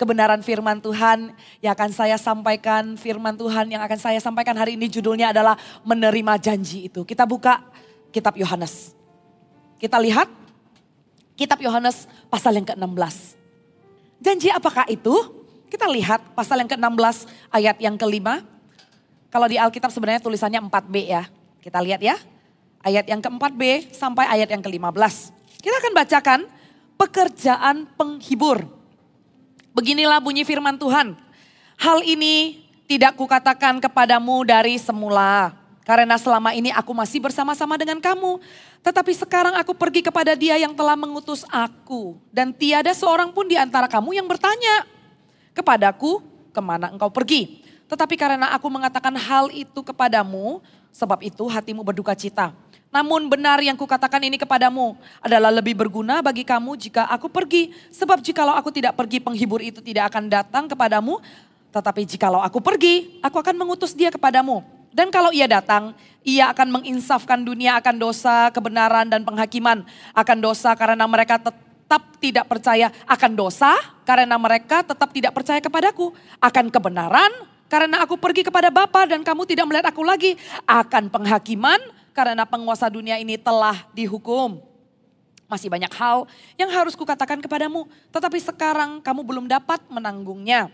kebenaran firman Tuhan yang akan saya sampaikan. Firman Tuhan yang akan saya sampaikan hari ini judulnya adalah menerima janji itu. Kita buka kitab Yohanes. Kita lihat kitab Yohanes pasal yang ke-16. Janji apakah itu? Kita lihat pasal yang ke-16 ayat yang kelima. Kalau di Alkitab sebenarnya tulisannya 4B ya. Kita lihat ya. Ayat yang ke-4B sampai ayat yang ke-15. Kita akan bacakan pekerjaan penghibur. Beginilah bunyi firman Tuhan. Hal ini tidak kukatakan kepadamu dari semula. Karena selama ini aku masih bersama-sama dengan kamu. Tetapi sekarang aku pergi kepada dia yang telah mengutus aku. Dan tiada seorang pun di antara kamu yang bertanya kepadaku ke mana engkau pergi. Tetapi karena aku mengatakan hal itu kepadamu, sebab itu hatimu berduka cita. Namun benar yang kukatakan ini kepadamu adalah lebih berguna bagi kamu jika aku pergi. Sebab jikalau aku tidak pergi penghibur itu tidak akan datang kepadamu. Tetapi jikalau aku pergi, aku akan mengutus dia kepadamu. Dan kalau ia datang, ia akan menginsafkan dunia akan dosa, kebenaran dan penghakiman. Akan dosa karena mereka tetap tidak percaya akan dosa, karena mereka tetap tidak percaya kepadaku. Akan kebenaran, karena aku pergi kepada Bapa dan kamu tidak melihat aku lagi. Akan penghakiman, karena penguasa dunia ini telah dihukum. Masih banyak hal yang harus kukatakan kepadamu, tetapi sekarang kamu belum dapat menanggungnya.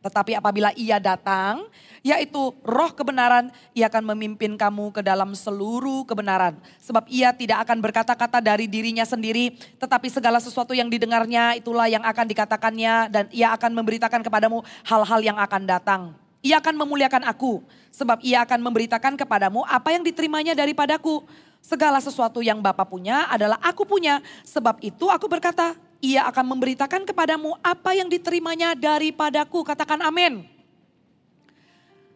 Tetapi apabila ia datang, yaitu roh kebenaran, ia akan memimpin kamu ke dalam seluruh kebenaran. Sebab ia tidak akan berkata-kata dari dirinya sendiri, tetapi segala sesuatu yang didengarnya itulah yang akan dikatakannya dan ia akan memberitakan kepadamu hal-hal yang akan datang. Ia akan memuliakan aku, sebab ia akan memberitakan kepadamu apa yang diterimanya daripadaku. Segala sesuatu yang Bapa punya adalah aku punya, sebab itu aku berkata, ia akan memberitakan kepadamu apa yang diterimanya daripadaku. Katakan amin.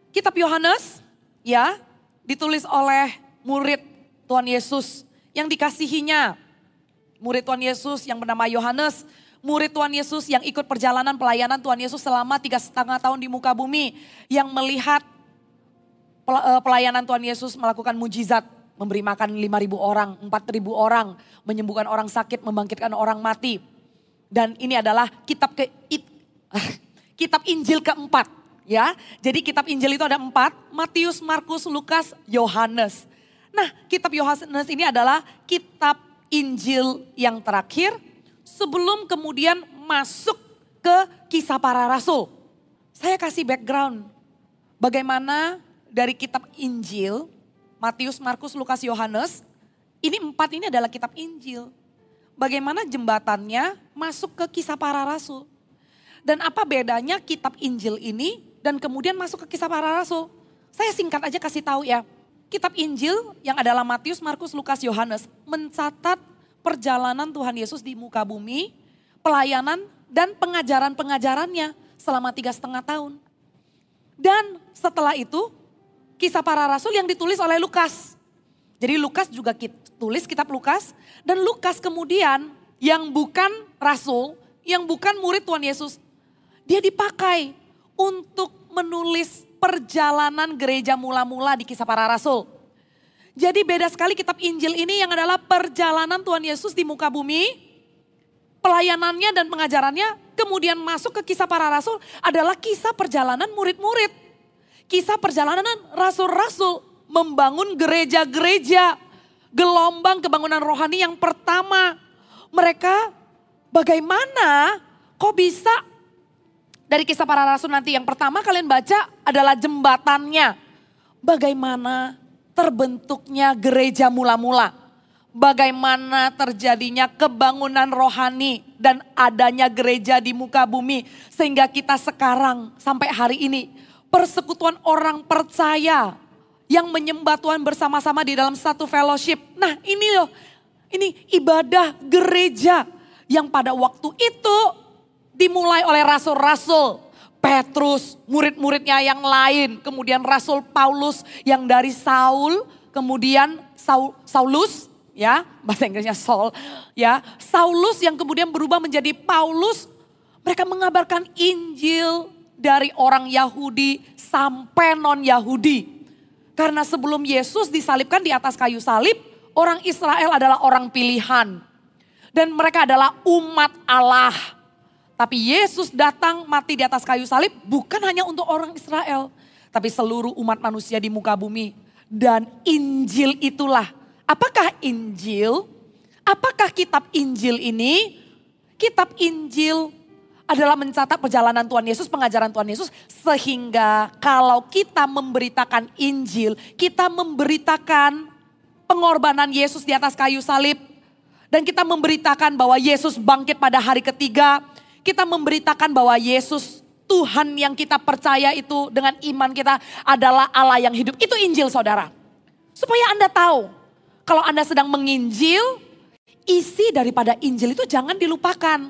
Kitab Yohanes ya ditulis oleh murid Tuhan Yesus yang dikasihinya. Murid Tuhan Yesus yang bernama Yohanes, murid Tuhan Yesus yang ikut perjalanan pelayanan Tuhan Yesus selama tiga setengah tahun di muka bumi. Yang melihat eh, pelayanan Tuhan Yesus melakukan mujizat memberi makan 5.000 orang, 4.000 orang, menyembuhkan orang sakit, membangkitkan orang mati. Dan ini adalah kitab ke kitab Injil keempat ya. Jadi kitab Injil itu ada empat, Matius, Markus, Lukas, Yohanes. Nah kitab Yohanes ini adalah kitab Injil yang terakhir sebelum kemudian masuk ke kisah para rasul. Saya kasih background bagaimana dari kitab Injil, Matius, Markus, Lukas, Yohanes, ini empat ini adalah kitab Injil bagaimana jembatannya masuk ke kisah para rasul. Dan apa bedanya kitab Injil ini dan kemudian masuk ke kisah para rasul. Saya singkat aja kasih tahu ya. Kitab Injil yang adalah Matius, Markus, Lukas, Yohanes mencatat perjalanan Tuhan Yesus di muka bumi, pelayanan dan pengajaran-pengajarannya selama tiga setengah tahun. Dan setelah itu kisah para rasul yang ditulis oleh Lukas. Jadi Lukas juga tulis kitab Lukas dan Lukas kemudian yang bukan rasul, yang bukan murid Tuhan Yesus, dia dipakai untuk menulis perjalanan gereja mula-mula di kisah para rasul. Jadi beda sekali kitab Injil ini yang adalah perjalanan Tuhan Yesus di muka bumi, pelayanannya dan pengajarannya, kemudian masuk ke kisah para rasul adalah kisah perjalanan murid-murid. Kisah perjalanan rasul-rasul membangun gereja-gereja gelombang kebangunan rohani yang pertama. Mereka bagaimana kok bisa dari kisah para rasul nanti yang pertama kalian baca adalah jembatannya. Bagaimana terbentuknya gereja mula-mula. Bagaimana terjadinya kebangunan rohani dan adanya gereja di muka bumi. Sehingga kita sekarang sampai hari ini persekutuan orang percaya yang menyembah Tuhan bersama-sama di dalam satu fellowship. Nah ini loh, ini ibadah gereja yang pada waktu itu dimulai oleh rasul-rasul. Petrus, murid-muridnya yang lain, kemudian Rasul Paulus yang dari Saul, kemudian Saul, Saulus, ya bahasa Inggrisnya Saul, ya Saulus yang kemudian berubah menjadi Paulus. Mereka mengabarkan Injil dari orang Yahudi sampai non Yahudi. Karena sebelum Yesus disalibkan di atas kayu salib, orang Israel adalah orang pilihan. Dan mereka adalah umat Allah. Tapi Yesus datang mati di atas kayu salib bukan hanya untuk orang Israel. Tapi seluruh umat manusia di muka bumi. Dan Injil itulah. Apakah Injil? Apakah kitab Injil ini? Kitab Injil adalah mencatat perjalanan Tuhan Yesus, pengajaran Tuhan Yesus. Sehingga kalau kita memberitakan Injil, kita memberitakan pengorbanan Yesus di atas kayu salib. Dan kita memberitakan bahwa Yesus bangkit pada hari ketiga kita memberitakan bahwa Yesus Tuhan yang kita percaya itu dengan iman kita adalah Allah yang hidup. Itu Injil saudara. Supaya Anda tahu kalau Anda sedang menginjil, isi daripada Injil itu jangan dilupakan.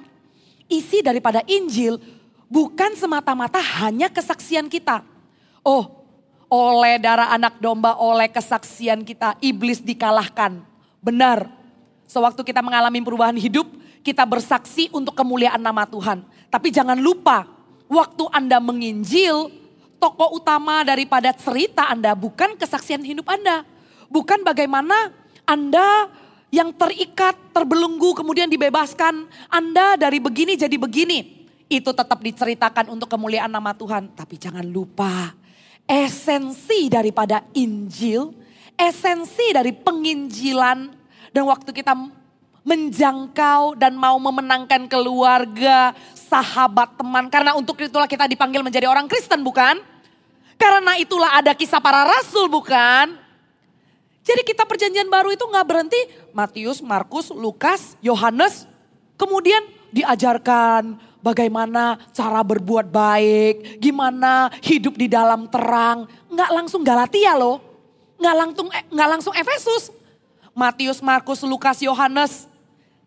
Isi daripada Injil bukan semata-mata hanya kesaksian kita. Oh, oleh darah anak domba, oleh kesaksian kita, iblis dikalahkan. Benar. Sewaktu kita mengalami perubahan hidup, kita bersaksi untuk kemuliaan nama Tuhan. Tapi jangan lupa, waktu Anda menginjil, tokoh utama daripada cerita Anda bukan kesaksian hidup Anda. Bukan bagaimana Anda yang terikat, terbelenggu, kemudian dibebaskan. Anda dari begini jadi begini. Itu tetap diceritakan untuk kemuliaan nama Tuhan. Tapi jangan lupa, esensi daripada Injil, esensi dari penginjilan, dan waktu kita menjangkau dan mau memenangkan keluarga, sahabat, teman. Karena untuk itulah kita dipanggil menjadi orang Kristen bukan? Karena itulah ada kisah para rasul bukan? Jadi kita perjanjian baru itu nggak berhenti Matius, Markus, Lukas, Yohanes. Kemudian diajarkan bagaimana cara berbuat baik, gimana hidup di dalam terang. Nggak langsung Galatia loh, nggak langsung eh, nggak langsung Efesus. Matius, Markus, Lukas, Yohanes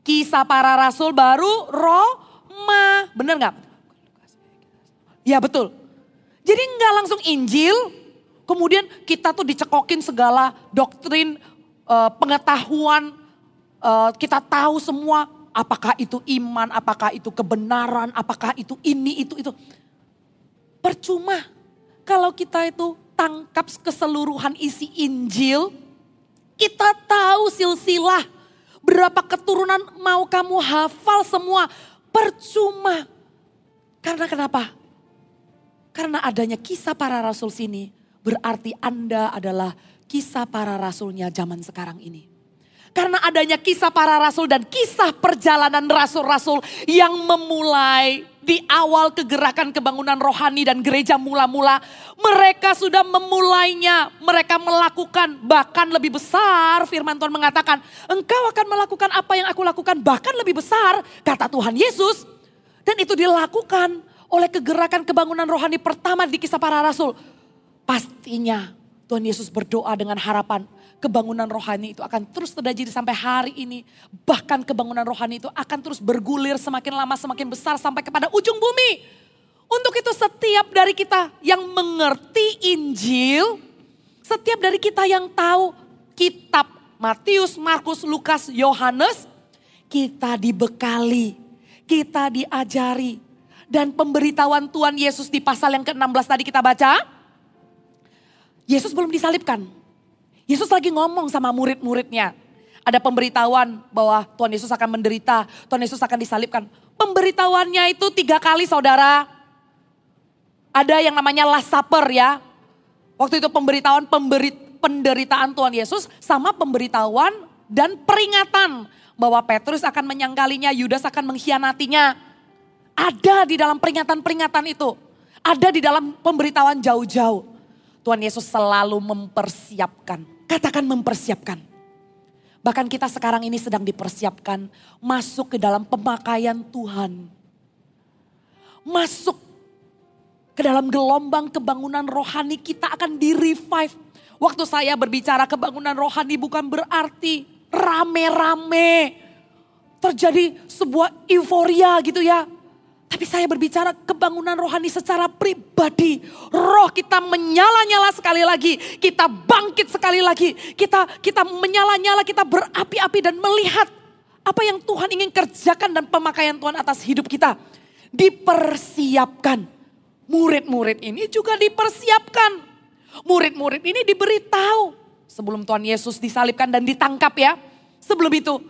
Kisah para rasul baru Roma. Bener nggak? Ya betul. Jadi nggak langsung Injil, kemudian kita tuh dicekokin segala doktrin, uh, pengetahuan, uh, kita tahu semua apakah itu iman, apakah itu kebenaran, apakah itu ini, itu, itu. Percuma kalau kita itu tangkap keseluruhan isi Injil, kita tahu silsilah Berapa keturunan mau kamu hafal semua? Percuma. Karena kenapa? Karena adanya kisah para rasul sini berarti Anda adalah kisah para rasulnya zaman sekarang ini. Karena adanya kisah para rasul dan kisah perjalanan rasul-rasul yang memulai di awal kegerakan kebangunan rohani dan gereja mula-mula, mereka sudah memulainya, mereka melakukan bahkan lebih besar. Firman Tuhan mengatakan, "Engkau akan melakukan apa yang aku lakukan, bahkan lebih besar," kata Tuhan Yesus. Dan itu dilakukan oleh kegerakan kebangunan rohani pertama di kisah para rasul. Pastinya Tuhan Yesus berdoa dengan harapan kebangunan rohani itu akan terus terjadi sampai hari ini. Bahkan kebangunan rohani itu akan terus bergulir semakin lama semakin besar sampai kepada ujung bumi. Untuk itu setiap dari kita yang mengerti Injil, setiap dari kita yang tahu kitab Matius, Markus, Lukas, Yohanes, kita dibekali, kita diajari. Dan pemberitahuan Tuhan Yesus di pasal yang ke-16 tadi kita baca, Yesus belum disalibkan. Yesus lagi ngomong sama murid-muridnya. Ada pemberitahuan bahwa Tuhan Yesus akan menderita, Tuhan Yesus akan disalibkan. Pemberitahuannya itu tiga kali saudara. Ada yang namanya last supper ya. Waktu itu pemberitahuan pemberit, penderitaan Tuhan Yesus sama pemberitahuan dan peringatan bahwa Petrus akan menyangkalinya, Yudas akan mengkhianatinya. Ada di dalam peringatan-peringatan itu. Ada di dalam pemberitahuan jauh-jauh. Tuhan Yesus selalu mempersiapkan Katakan mempersiapkan. Bahkan kita sekarang ini sedang dipersiapkan masuk ke dalam pemakaian Tuhan. Masuk ke dalam gelombang kebangunan rohani kita akan di revive. Waktu saya berbicara kebangunan rohani bukan berarti rame-rame. Terjadi sebuah euforia gitu ya. Tapi saya berbicara kebangunan rohani secara pribadi. Roh kita menyala-nyala sekali lagi. Kita bangkit sekali lagi. Kita kita menyala-nyala, kita berapi-api dan melihat apa yang Tuhan ingin kerjakan dan pemakaian Tuhan atas hidup kita. Dipersiapkan. Murid-murid ini juga dipersiapkan. Murid-murid ini diberitahu sebelum Tuhan Yesus disalibkan dan ditangkap ya. Sebelum itu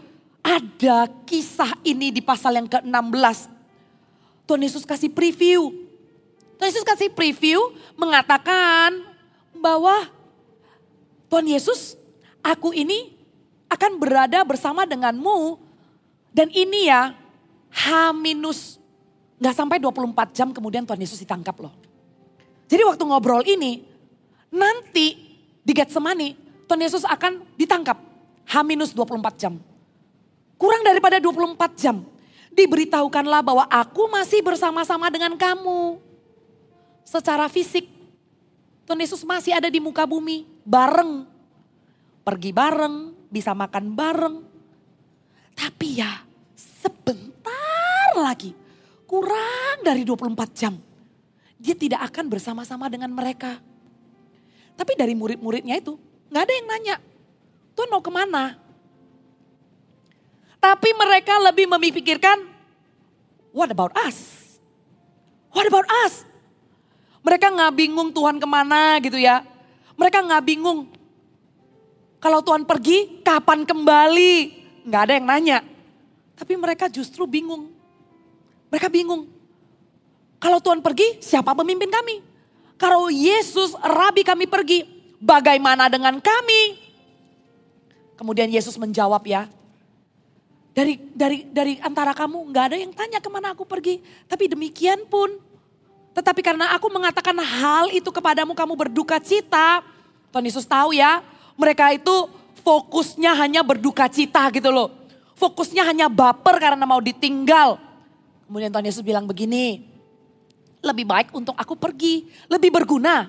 ada kisah ini di pasal yang ke-16 Tuhan Yesus kasih preview. Tuhan Yesus kasih preview mengatakan bahwa Tuhan Yesus, aku ini akan berada bersama denganmu. Dan ini ya H minus nggak sampai 24 jam kemudian Tuhan Yesus ditangkap loh. Jadi waktu ngobrol ini nanti di Getsemani Tuhan Yesus akan ditangkap H minus 24 jam. Kurang daripada 24 jam. Diberitahukanlah bahwa aku masih bersama-sama dengan kamu. Secara fisik. Tuhan Yesus masih ada di muka bumi. Bareng. Pergi bareng. Bisa makan bareng. Tapi ya sebentar lagi. Kurang dari 24 jam. Dia tidak akan bersama-sama dengan mereka. Tapi dari murid-muridnya itu nggak ada yang nanya. Tuhan mau ke mana? Tapi mereka lebih memikirkan, what about us? What about us? Mereka nggak bingung Tuhan ke mana gitu ya. Mereka nggak bingung. Kalau Tuhan pergi, kapan kembali? Nggak ada yang nanya. Tapi mereka justru bingung. Mereka bingung. Kalau Tuhan pergi, siapa pemimpin kami? Kalau Yesus, Rabi kami pergi, bagaimana dengan kami? Kemudian Yesus menjawab ya, dari dari dari antara kamu nggak ada yang tanya ke mana aku pergi. Tapi demikian pun. Tetapi karena aku mengatakan hal itu kepadamu kamu berduka cita. Tuhan Yesus tahu ya. Mereka itu fokusnya hanya berduka cita gitu loh. Fokusnya hanya baper karena mau ditinggal. Kemudian Tuhan Yesus bilang begini. Lebih baik untuk aku pergi. Lebih berguna.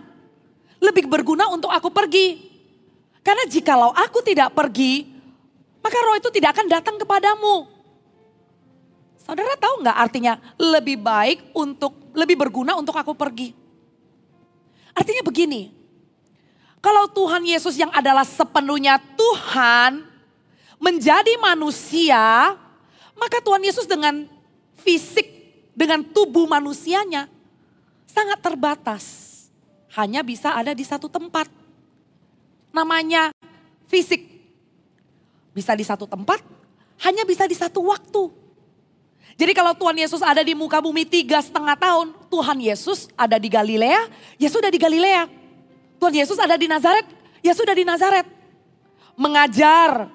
Lebih berguna untuk aku pergi. Karena jikalau aku tidak pergi, maka roh itu tidak akan datang kepadamu. Saudara tahu nggak artinya lebih baik untuk, lebih berguna untuk aku pergi. Artinya begini, kalau Tuhan Yesus yang adalah sepenuhnya Tuhan menjadi manusia, maka Tuhan Yesus dengan fisik, dengan tubuh manusianya sangat terbatas. Hanya bisa ada di satu tempat. Namanya fisik bisa di satu tempat, hanya bisa di satu waktu. Jadi kalau Tuhan Yesus ada di muka bumi tiga setengah tahun, Tuhan Yesus ada di Galilea, ya sudah di Galilea. Tuhan Yesus ada di Nazaret, ya sudah di Nazaret. Mengajar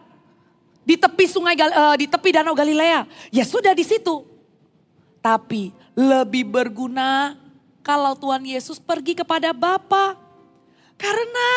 di tepi sungai uh, di tepi danau Galilea, ya sudah di situ. Tapi lebih berguna kalau Tuhan Yesus pergi kepada Bapa. Karena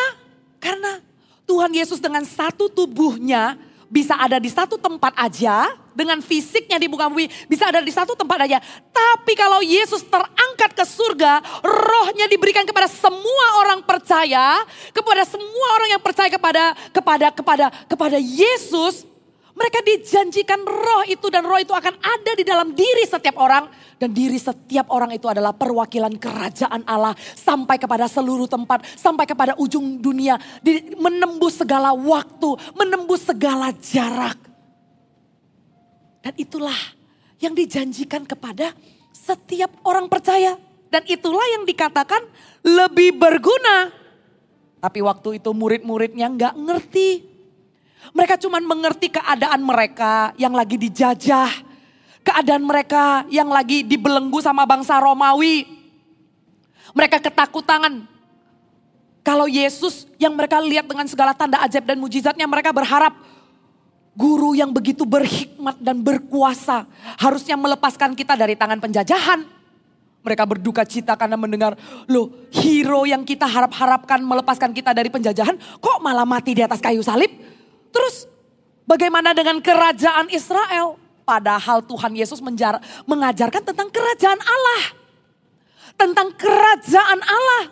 karena Tuhan Yesus dengan satu tubuhnya bisa ada di satu tempat aja, dengan fisiknya di muka bumi bisa ada di satu tempat aja. Tapi kalau Yesus terangkat ke surga, rohnya diberikan kepada semua orang percaya, kepada semua orang yang percaya kepada kepada kepada kepada Yesus, mereka dijanjikan roh itu dan roh itu akan ada di dalam diri setiap orang. Dan diri setiap orang itu adalah perwakilan kerajaan Allah. Sampai kepada seluruh tempat, sampai kepada ujung dunia. Menembus segala waktu, menembus segala jarak. Dan itulah yang dijanjikan kepada setiap orang percaya. Dan itulah yang dikatakan lebih berguna. Tapi waktu itu murid-muridnya nggak ngerti mereka cuma mengerti keadaan mereka yang lagi dijajah. Keadaan mereka yang lagi dibelenggu sama bangsa Romawi. Mereka ketakutan. Kalau Yesus yang mereka lihat dengan segala tanda ajaib dan mujizatnya mereka berharap guru yang begitu berhikmat dan berkuasa harusnya melepaskan kita dari tangan penjajahan. Mereka berduka cita karena mendengar, loh hero yang kita harap-harapkan melepaskan kita dari penjajahan kok malah mati di atas kayu salib. Terus bagaimana dengan kerajaan Israel? Padahal Tuhan Yesus menjar, mengajarkan tentang kerajaan Allah. Tentang kerajaan Allah.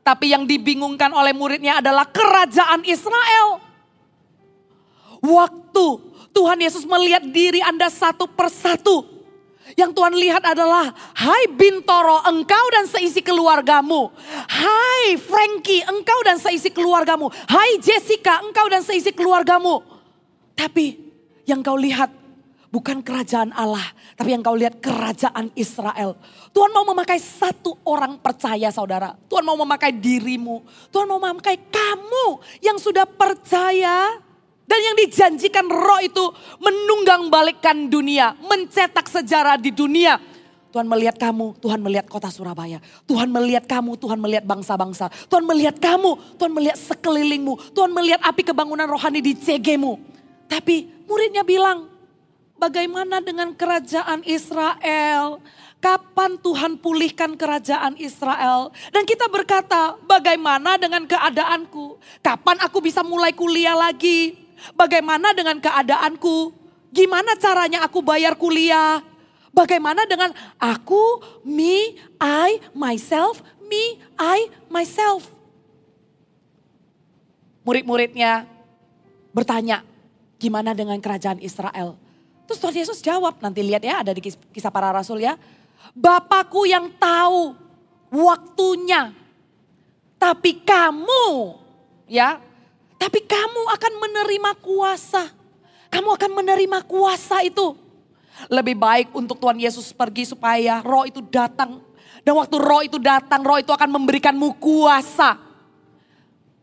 Tapi yang dibingungkan oleh muridnya adalah kerajaan Israel. Waktu Tuhan Yesus melihat diri Anda satu persatu. Yang Tuhan lihat adalah, hai Bintoro, engkau dan seisi keluargamu. Hai Frankie, engkau dan seisi keluargamu. Hai Jessica, engkau dan seisi keluargamu. Tapi yang kau lihat bukan kerajaan Allah, tapi yang kau lihat kerajaan Israel. Tuhan mau memakai satu orang percaya saudara. Tuhan mau memakai dirimu. Tuhan mau memakai kamu yang sudah percaya dan yang dijanjikan roh itu menunggang balikkan dunia, mencetak sejarah di dunia. Tuhan melihat kamu, Tuhan melihat kota Surabaya. Tuhan melihat kamu, Tuhan melihat bangsa-bangsa. Tuhan melihat kamu, Tuhan melihat sekelilingmu. Tuhan melihat api kebangunan rohani di CG-mu. Tapi muridnya bilang, bagaimana dengan kerajaan Israel? Kapan Tuhan pulihkan kerajaan Israel? Dan kita berkata, bagaimana dengan keadaanku? Kapan aku bisa mulai kuliah lagi? Bagaimana dengan keadaanku? Gimana caranya aku bayar kuliah? Bagaimana dengan aku, me, I, myself, me, I, myself. Murid-muridnya bertanya, gimana dengan kerajaan Israel? Terus Tuhan Yesus jawab, nanti lihat ya ada di kisah para rasul ya. Bapakku yang tahu waktunya. Tapi kamu ya, tapi kamu akan menerima kuasa. Kamu akan menerima kuasa itu lebih baik untuk Tuhan Yesus pergi supaya roh itu datang. Dan waktu roh itu datang, roh itu akan memberikanmu kuasa.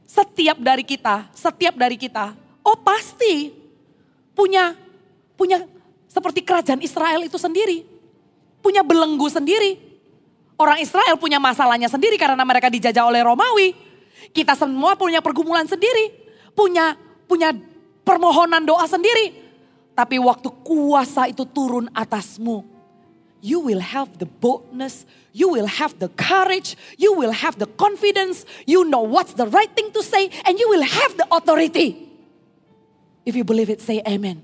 Setiap dari kita, setiap dari kita, oh pasti punya punya seperti kerajaan Israel itu sendiri. Punya belenggu sendiri. Orang Israel punya masalahnya sendiri karena mereka dijajah oleh Romawi. Kita semua punya pergumulan sendiri. Punya punya permohonan doa sendiri. Tapi waktu kuasa itu turun atasmu, you will have the boldness, you will have the courage, you will have the confidence, you know what's the right thing to say, and you will have the authority. If you believe it, say amen.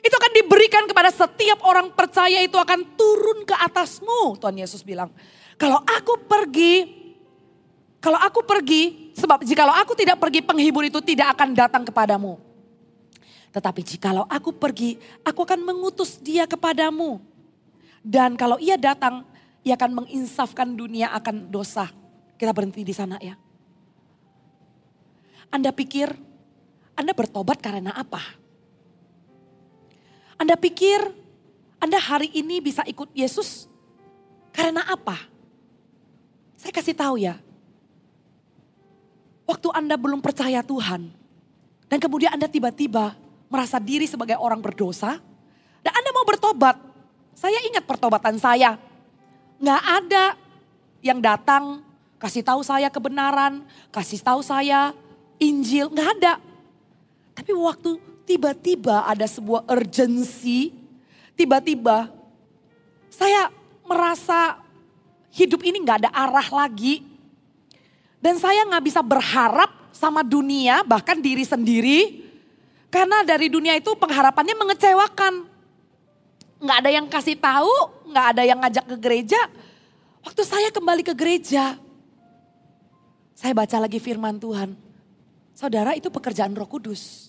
Itu akan diberikan kepada setiap orang percaya itu akan turun ke atasmu. Tuhan Yesus bilang, kalau aku pergi, kalau aku pergi, sebab jikalau aku tidak pergi penghibur itu tidak akan datang kepadamu. Tetapi jikalau aku pergi, aku akan mengutus dia kepadamu. Dan kalau ia datang, ia akan menginsafkan dunia akan dosa. Kita berhenti di sana ya. Anda pikir Anda bertobat karena apa? Anda pikir Anda hari ini bisa ikut Yesus karena apa? Saya kasih tahu ya. Waktu Anda belum percaya Tuhan dan kemudian Anda tiba-tiba merasa diri sebagai orang berdosa, dan Anda mau bertobat. Saya ingat pertobatan saya. Nggak ada yang datang kasih tahu saya kebenaran, kasih tahu saya Injil, nggak ada. Tapi waktu tiba-tiba ada sebuah urgensi, tiba-tiba saya merasa hidup ini nggak ada arah lagi. Dan saya nggak bisa berharap sama dunia, bahkan diri sendiri, karena dari dunia itu pengharapannya mengecewakan. Nggak ada yang kasih tahu, nggak ada yang ngajak ke gereja. Waktu saya kembali ke gereja, saya baca lagi firman Tuhan. Saudara itu pekerjaan roh kudus.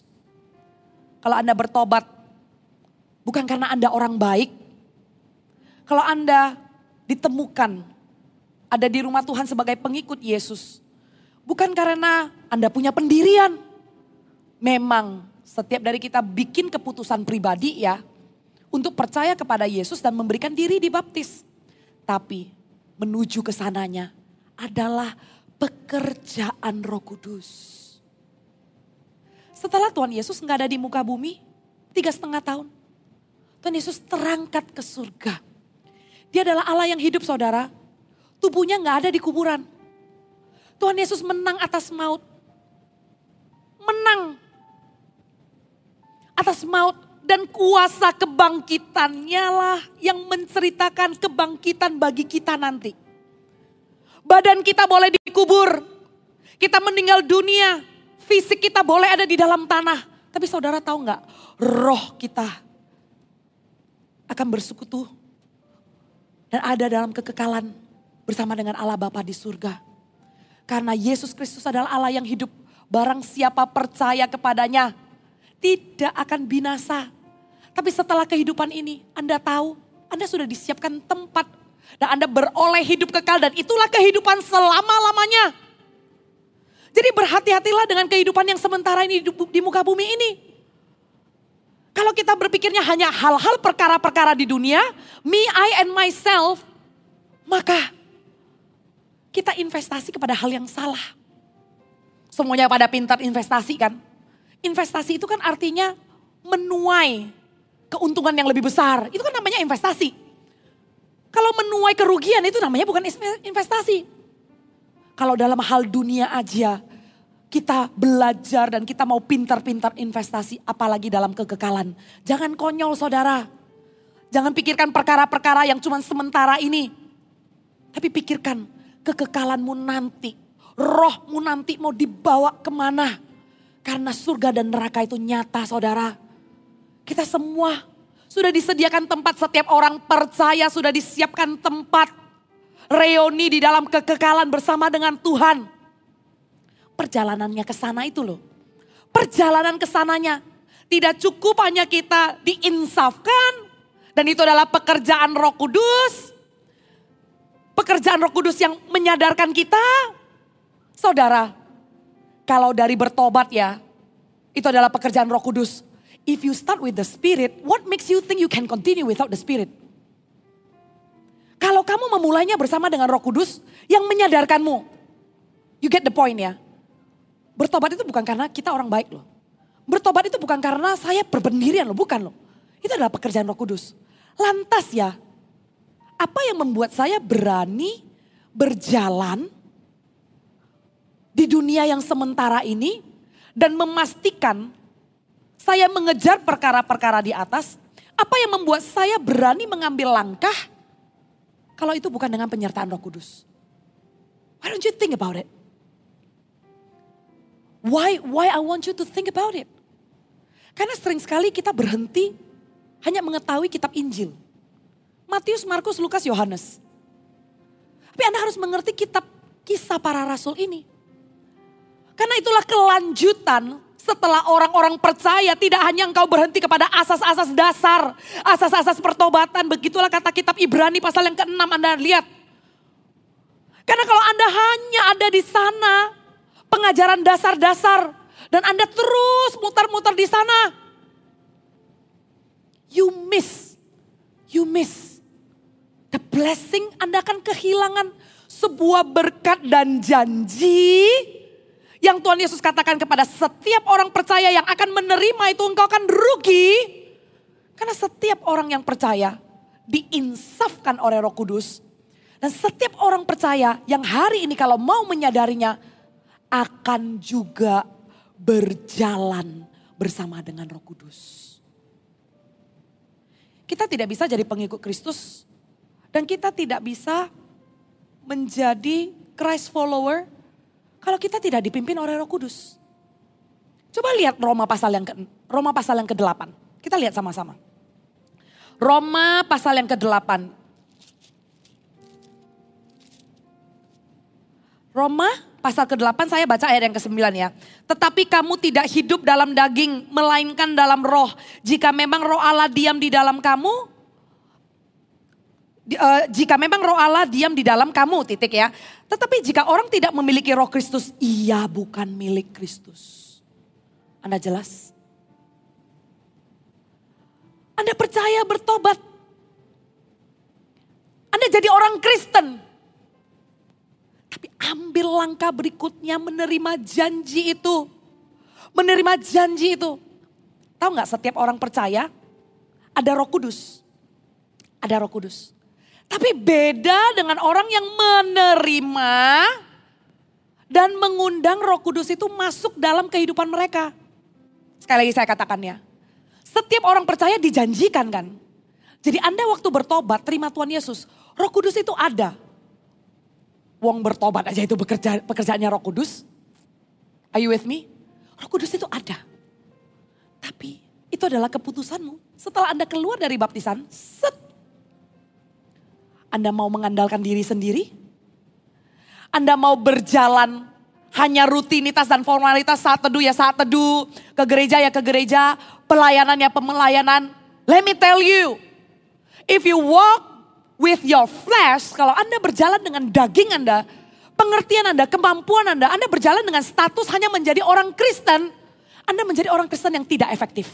Kalau Anda bertobat, bukan karena Anda orang baik. Kalau Anda ditemukan ada di rumah Tuhan sebagai pengikut Yesus. Bukan karena Anda punya pendirian. Memang setiap dari kita bikin keputusan pribadi ya untuk percaya kepada Yesus dan memberikan diri dibaptis. Tapi menuju ke sananya adalah pekerjaan Roh Kudus. Setelah Tuhan Yesus nggak ada di muka bumi tiga setengah tahun, Tuhan Yesus terangkat ke surga. Dia adalah Allah yang hidup saudara. Tubuhnya nggak ada di kuburan. Tuhan Yesus menang atas maut. Menang atas maut dan kuasa kebangkitannya lah yang menceritakan kebangkitan bagi kita nanti. Badan kita boleh dikubur, kita meninggal dunia, fisik kita boleh ada di dalam tanah. Tapi saudara tahu nggak, roh kita akan bersekutu dan ada dalam kekekalan bersama dengan Allah Bapa di surga. Karena Yesus Kristus adalah Allah yang hidup. Barang siapa percaya kepadanya, tidak akan binasa. Tapi setelah kehidupan ini, Anda tahu, Anda sudah disiapkan tempat dan Anda beroleh hidup kekal dan itulah kehidupan selama-lamanya. Jadi berhati-hatilah dengan kehidupan yang sementara ini di muka bumi ini. Kalau kita berpikirnya hanya hal-hal perkara-perkara di dunia, me, I, and myself, maka kita investasi kepada hal yang salah. Semuanya pada pintar investasi kan. Investasi itu kan artinya menuai keuntungan yang lebih besar. Itu kan namanya investasi. Kalau menuai kerugian itu namanya bukan investasi. Kalau dalam hal dunia aja kita belajar dan kita mau pintar-pintar investasi apalagi dalam kekekalan. Jangan konyol saudara. Jangan pikirkan perkara-perkara yang cuma sementara ini. Tapi pikirkan kekekalanmu nanti. Rohmu nanti mau dibawa ke mana. Karena surga dan neraka itu nyata saudara. Kita semua sudah disediakan tempat setiap orang percaya, sudah disiapkan tempat reuni di dalam kekekalan bersama dengan Tuhan. Perjalanannya ke sana itu loh. Perjalanan ke sananya tidak cukup hanya kita diinsafkan dan itu adalah pekerjaan Roh Kudus. Pekerjaan Roh Kudus yang menyadarkan kita. Saudara, kalau dari bertobat ya, itu adalah pekerjaan Roh Kudus. If you start with the Spirit, what makes you think you can continue without the Spirit? Kalau kamu memulainya bersama dengan Roh Kudus yang menyadarkanmu, you get the point ya. Bertobat itu bukan karena kita orang baik loh. Bertobat itu bukan karena saya berpendirian loh, bukan loh. Itu adalah pekerjaan Roh Kudus. Lantas ya, apa yang membuat saya berani berjalan di dunia yang sementara ini dan memastikan saya mengejar perkara-perkara di atas, apa yang membuat saya berani mengambil langkah kalau itu bukan dengan penyertaan Roh Kudus? Why don't you think about it? Why why I want you to think about it? Karena sering sekali kita berhenti hanya mengetahui kitab Injil. Matius, Markus, Lukas, Yohanes. Tapi Anda harus mengerti kitab kisah para rasul ini. Karena itulah kelanjutan setelah orang-orang percaya tidak hanya engkau berhenti kepada asas-asas dasar, asas-asas pertobatan. Begitulah kata kitab Ibrani pasal yang ke-6 Anda lihat. Karena kalau Anda hanya ada di sana, pengajaran dasar-dasar dan Anda terus mutar-mutar di sana, you miss, you miss the blessing. Anda akan kehilangan sebuah berkat dan janji yang Tuhan Yesus katakan kepada setiap orang percaya yang akan menerima itu engkau akan rugi. Karena setiap orang yang percaya diinsafkan oleh roh kudus. Dan setiap orang percaya yang hari ini kalau mau menyadarinya akan juga berjalan bersama dengan roh kudus. Kita tidak bisa jadi pengikut Kristus dan kita tidak bisa menjadi Christ follower kalau kita tidak dipimpin oleh Roh Kudus. Coba lihat Roma pasal yang ke Roma pasal yang ke-8. Kita lihat sama-sama. Roma pasal yang ke-8. Roma pasal ke-8 saya baca ayat yang ke-9 ya. Tetapi kamu tidak hidup dalam daging melainkan dalam roh. Jika memang roh Allah diam di dalam kamu, uh, jika memang roh Allah diam di dalam kamu, titik ya. Tetapi jika orang tidak memiliki roh Kristus, ia bukan milik Kristus. Anda jelas? Anda percaya bertobat. Anda jadi orang Kristen. Tapi ambil langkah berikutnya menerima janji itu. Menerima janji itu. Tahu nggak setiap orang percaya ada roh kudus. Ada roh kudus. Tapi beda dengan orang yang menerima dan mengundang roh kudus itu masuk dalam kehidupan mereka. Sekali lagi saya katakan ya. Setiap orang percaya dijanjikan kan. Jadi Anda waktu bertobat terima Tuhan Yesus. Roh kudus itu ada. Wong bertobat aja itu bekerja, pekerjaannya roh kudus. Are you with me? Roh kudus itu ada. Tapi itu adalah keputusanmu. Setelah Anda keluar dari baptisan, set, anda mau mengandalkan diri sendiri? Anda mau berjalan hanya rutinitas dan formalitas saat teduh ya saat teduh, ke gereja ya ke gereja, pelayanan ya pemelayanan. Let me tell you, if you walk with your flesh, kalau Anda berjalan dengan daging Anda, pengertian Anda, kemampuan Anda, Anda berjalan dengan status hanya menjadi orang Kristen, Anda menjadi orang Kristen yang tidak efektif.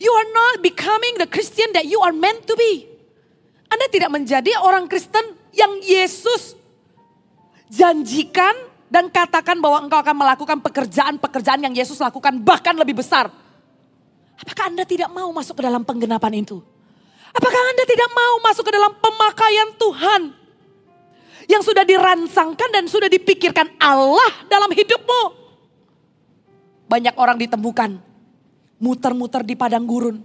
You are not becoming the Christian that you are meant to be. Anda tidak menjadi orang Kristen yang Yesus janjikan dan katakan bahwa engkau akan melakukan pekerjaan-pekerjaan yang Yesus lakukan bahkan lebih besar. Apakah Anda tidak mau masuk ke dalam penggenapan itu? Apakah Anda tidak mau masuk ke dalam pemakaian Tuhan? Yang sudah dirancangkan dan sudah dipikirkan Allah dalam hidupmu. Banyak orang ditemukan. Muter-muter di padang gurun.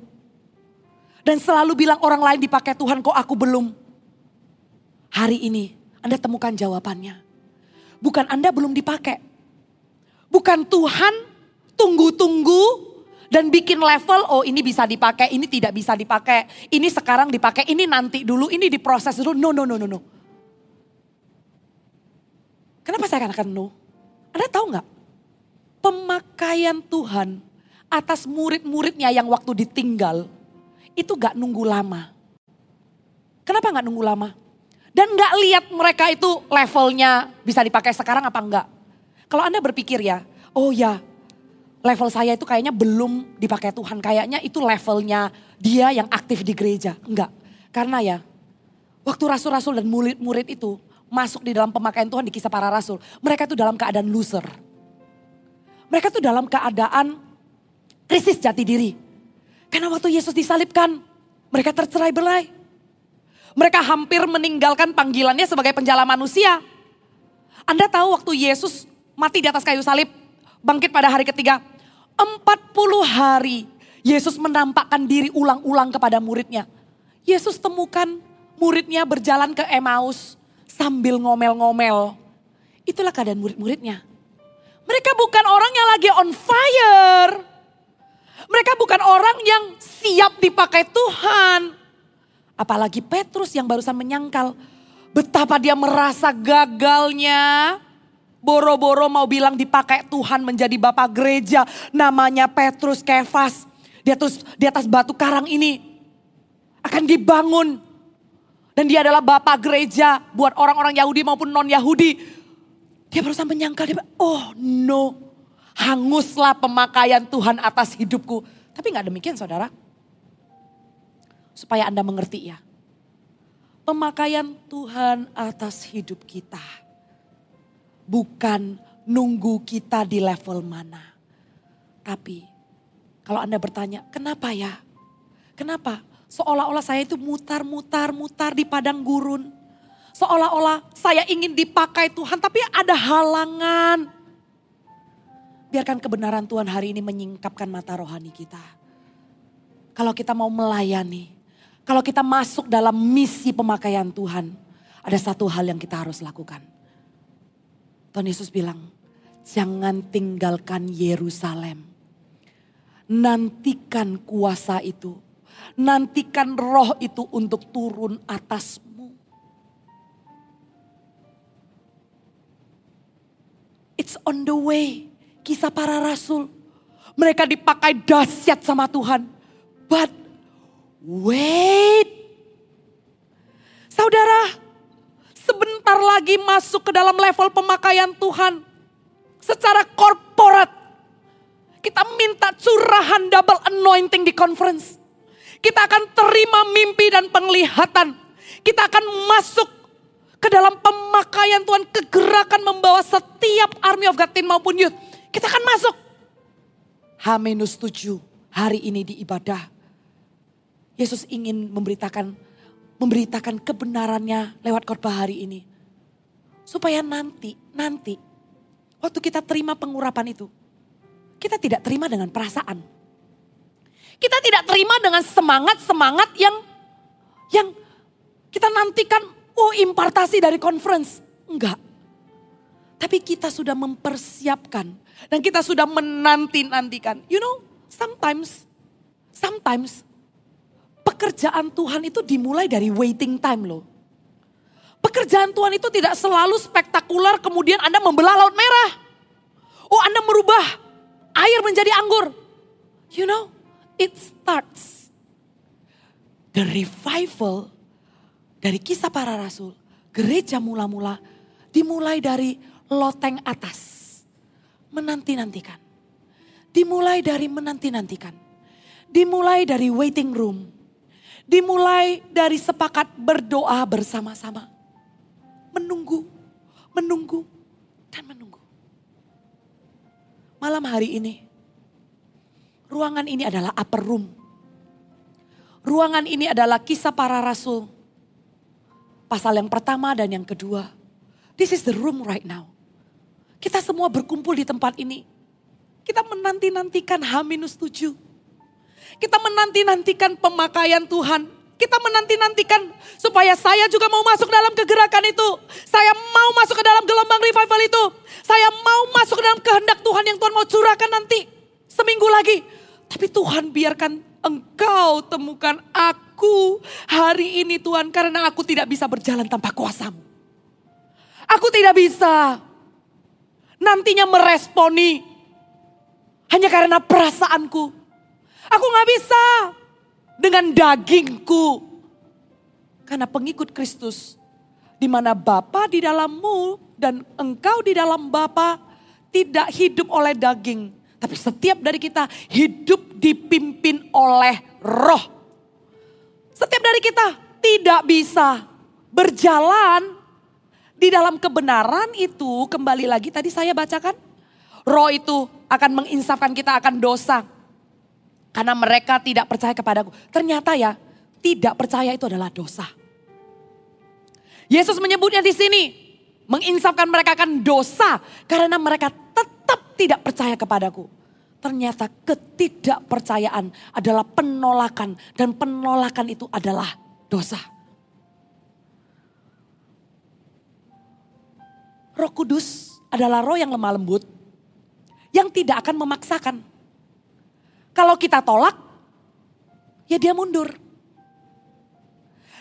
Dan selalu bilang orang lain dipakai Tuhan kok aku belum. Hari ini Anda temukan jawabannya. Bukan Anda belum dipakai. Bukan Tuhan tunggu-tunggu dan bikin level, oh ini bisa dipakai, ini tidak bisa dipakai, ini sekarang dipakai, ini nanti dulu, ini diproses dulu. No, no, no, no, no. Kenapa saya katakan no? Anda tahu nggak? Pemakaian Tuhan atas murid-muridnya yang waktu ditinggal, itu gak nunggu lama. Kenapa gak nunggu lama? Dan gak lihat mereka itu levelnya bisa dipakai sekarang apa enggak. Kalau Anda berpikir ya, oh ya level saya itu kayaknya belum dipakai Tuhan. Kayaknya itu levelnya dia yang aktif di gereja. Enggak. Karena ya, waktu rasul-rasul dan murid-murid itu masuk di dalam pemakaian Tuhan di kisah para rasul. Mereka itu dalam keadaan loser. Mereka itu dalam keadaan krisis jati diri. Karena waktu Yesus disalibkan, mereka tercerai belai. Mereka hampir meninggalkan panggilannya sebagai penjala manusia. Anda tahu waktu Yesus mati di atas kayu salib, bangkit pada hari ketiga. 40 hari Yesus menampakkan diri ulang-ulang kepada muridnya. Yesus temukan muridnya berjalan ke Emmaus sambil ngomel-ngomel. Itulah keadaan murid-muridnya. Mereka bukan orang yang lagi on fire. Mereka bukan orang yang siap dipakai Tuhan. Apalagi Petrus yang barusan menyangkal betapa dia merasa gagalnya. Boro-boro mau bilang dipakai Tuhan menjadi bapak gereja namanya Petrus Kefas. Di atas di atas batu karang ini akan dibangun. Dan dia adalah bapak gereja buat orang-orang Yahudi maupun non Yahudi dia berusaha menyangkal dia oh no hanguslah pemakaian Tuhan atas hidupku tapi nggak demikian saudara supaya anda mengerti ya pemakaian Tuhan atas hidup kita Bukan nunggu kita di level mana. Tapi kalau Anda bertanya, kenapa ya? Kenapa? Seolah-olah saya itu mutar-mutar, mutar di padang gurun. Seolah-olah saya ingin dipakai Tuhan tapi ada halangan. Biarkan kebenaran Tuhan hari ini menyingkapkan mata rohani kita. Kalau kita mau melayani, kalau kita masuk dalam misi pemakaian Tuhan, ada satu hal yang kita harus lakukan Tuhan Yesus bilang, jangan tinggalkan Yerusalem. Nantikan kuasa itu. Nantikan roh itu untuk turun atasmu. It's on the way. Kisah para rasul. Mereka dipakai dahsyat sama Tuhan. But wait. Saudara, sebentar lagi masuk ke dalam level pemakaian Tuhan. Secara korporat. Kita minta curahan double anointing di conference. Kita akan terima mimpi dan penglihatan. Kita akan masuk ke dalam pemakaian Tuhan. Kegerakan membawa setiap army of God team maupun youth. Kita akan masuk. H-7 hari ini di ibadah. Yesus ingin memberitakan memberitakan kebenarannya lewat khotbah hari ini. Supaya nanti, nanti waktu kita terima pengurapan itu, kita tidak terima dengan perasaan. Kita tidak terima dengan semangat-semangat yang yang kita nantikan, oh impartasi dari conference. Enggak. Tapi kita sudah mempersiapkan dan kita sudah menanti-nantikan. You know, sometimes, sometimes pekerjaan Tuhan itu dimulai dari waiting time loh. Pekerjaan Tuhan itu tidak selalu spektakuler kemudian Anda membelah laut merah. Oh Anda merubah air menjadi anggur. You know, it starts. The revival dari kisah para rasul, gereja mula-mula dimulai dari loteng atas. Menanti-nantikan. Dimulai dari menanti-nantikan. Dimulai dari waiting room Dimulai dari sepakat berdoa bersama-sama. Menunggu, menunggu, dan menunggu. Malam hari ini, ruangan ini adalah upper room. Ruangan ini adalah kisah para rasul. Pasal yang pertama dan yang kedua. This is the room right now. Kita semua berkumpul di tempat ini. Kita menanti-nantikan H-7. Kita menanti-nantikan pemakaian Tuhan. Kita menanti-nantikan supaya saya juga mau masuk dalam kegerakan itu. Saya mau masuk ke dalam gelombang revival itu. Saya mau masuk ke dalam kehendak Tuhan yang Tuhan mau curahkan nanti. Seminggu lagi. Tapi Tuhan biarkan engkau temukan aku hari ini Tuhan karena aku tidak bisa berjalan tanpa kuasamu. Aku tidak bisa nantinya meresponi hanya karena perasaanku. Aku gak bisa dengan dagingku. Karena pengikut Kristus di mana Bapa di dalammu dan engkau di dalam Bapa tidak hidup oleh daging, tapi setiap dari kita hidup dipimpin oleh roh. Setiap dari kita tidak bisa berjalan di dalam kebenaran itu kembali lagi tadi saya bacakan. Roh itu akan menginsafkan kita akan dosa. Karena mereka tidak percaya kepadaku. Ternyata ya tidak percaya itu adalah dosa. Yesus menyebutnya di sini. Menginsafkan mereka akan dosa karena mereka tetap tidak percaya kepadaku. Ternyata ketidakpercayaan adalah penolakan dan penolakan itu adalah dosa. Roh Kudus adalah roh yang lemah lembut yang tidak akan memaksakan. Kalau kita tolak, ya dia mundur.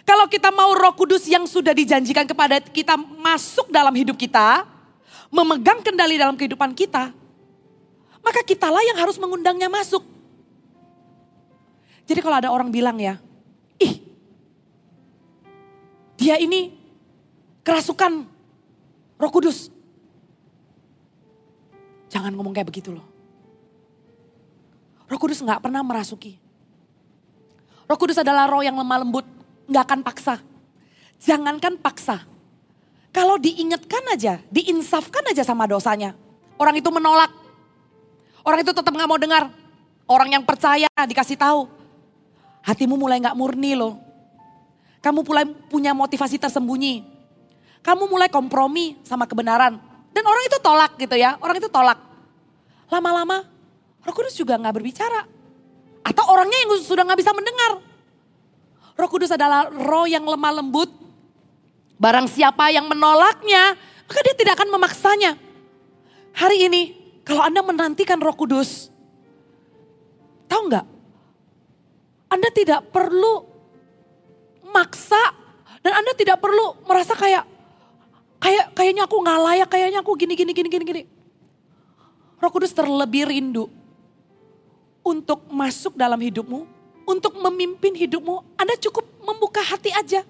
Kalau kita mau roh kudus yang sudah dijanjikan kepada kita masuk dalam hidup kita, memegang kendali dalam kehidupan kita, maka kitalah yang harus mengundangnya masuk. Jadi kalau ada orang bilang ya, ih dia ini kerasukan roh kudus. Jangan ngomong kayak begitu loh. Roh kudus gak pernah merasuki. Roh kudus adalah roh yang lemah lembut, gak akan paksa. Jangankan paksa. Kalau diingatkan aja, diinsafkan aja sama dosanya. Orang itu menolak, Orang itu tetap nggak mau dengar. Orang yang percaya dikasih tahu. Hatimu mulai nggak murni loh. Kamu mulai punya motivasi tersembunyi. Kamu mulai kompromi sama kebenaran. Dan orang itu tolak gitu ya. Orang itu tolak. Lama-lama Roh Kudus juga nggak berbicara. Atau orangnya yang sudah nggak bisa mendengar. Roh Kudus adalah roh yang lemah lembut. Barang siapa yang menolaknya, maka dia tidak akan memaksanya. Hari ini kalau Anda menantikan roh kudus, tahu nggak? Anda tidak perlu maksa dan Anda tidak perlu merasa kayak kayak kayaknya aku nggak layak, kayaknya aku gini gini gini gini gini. Roh Kudus terlebih rindu untuk masuk dalam hidupmu, untuk memimpin hidupmu. Anda cukup membuka hati aja,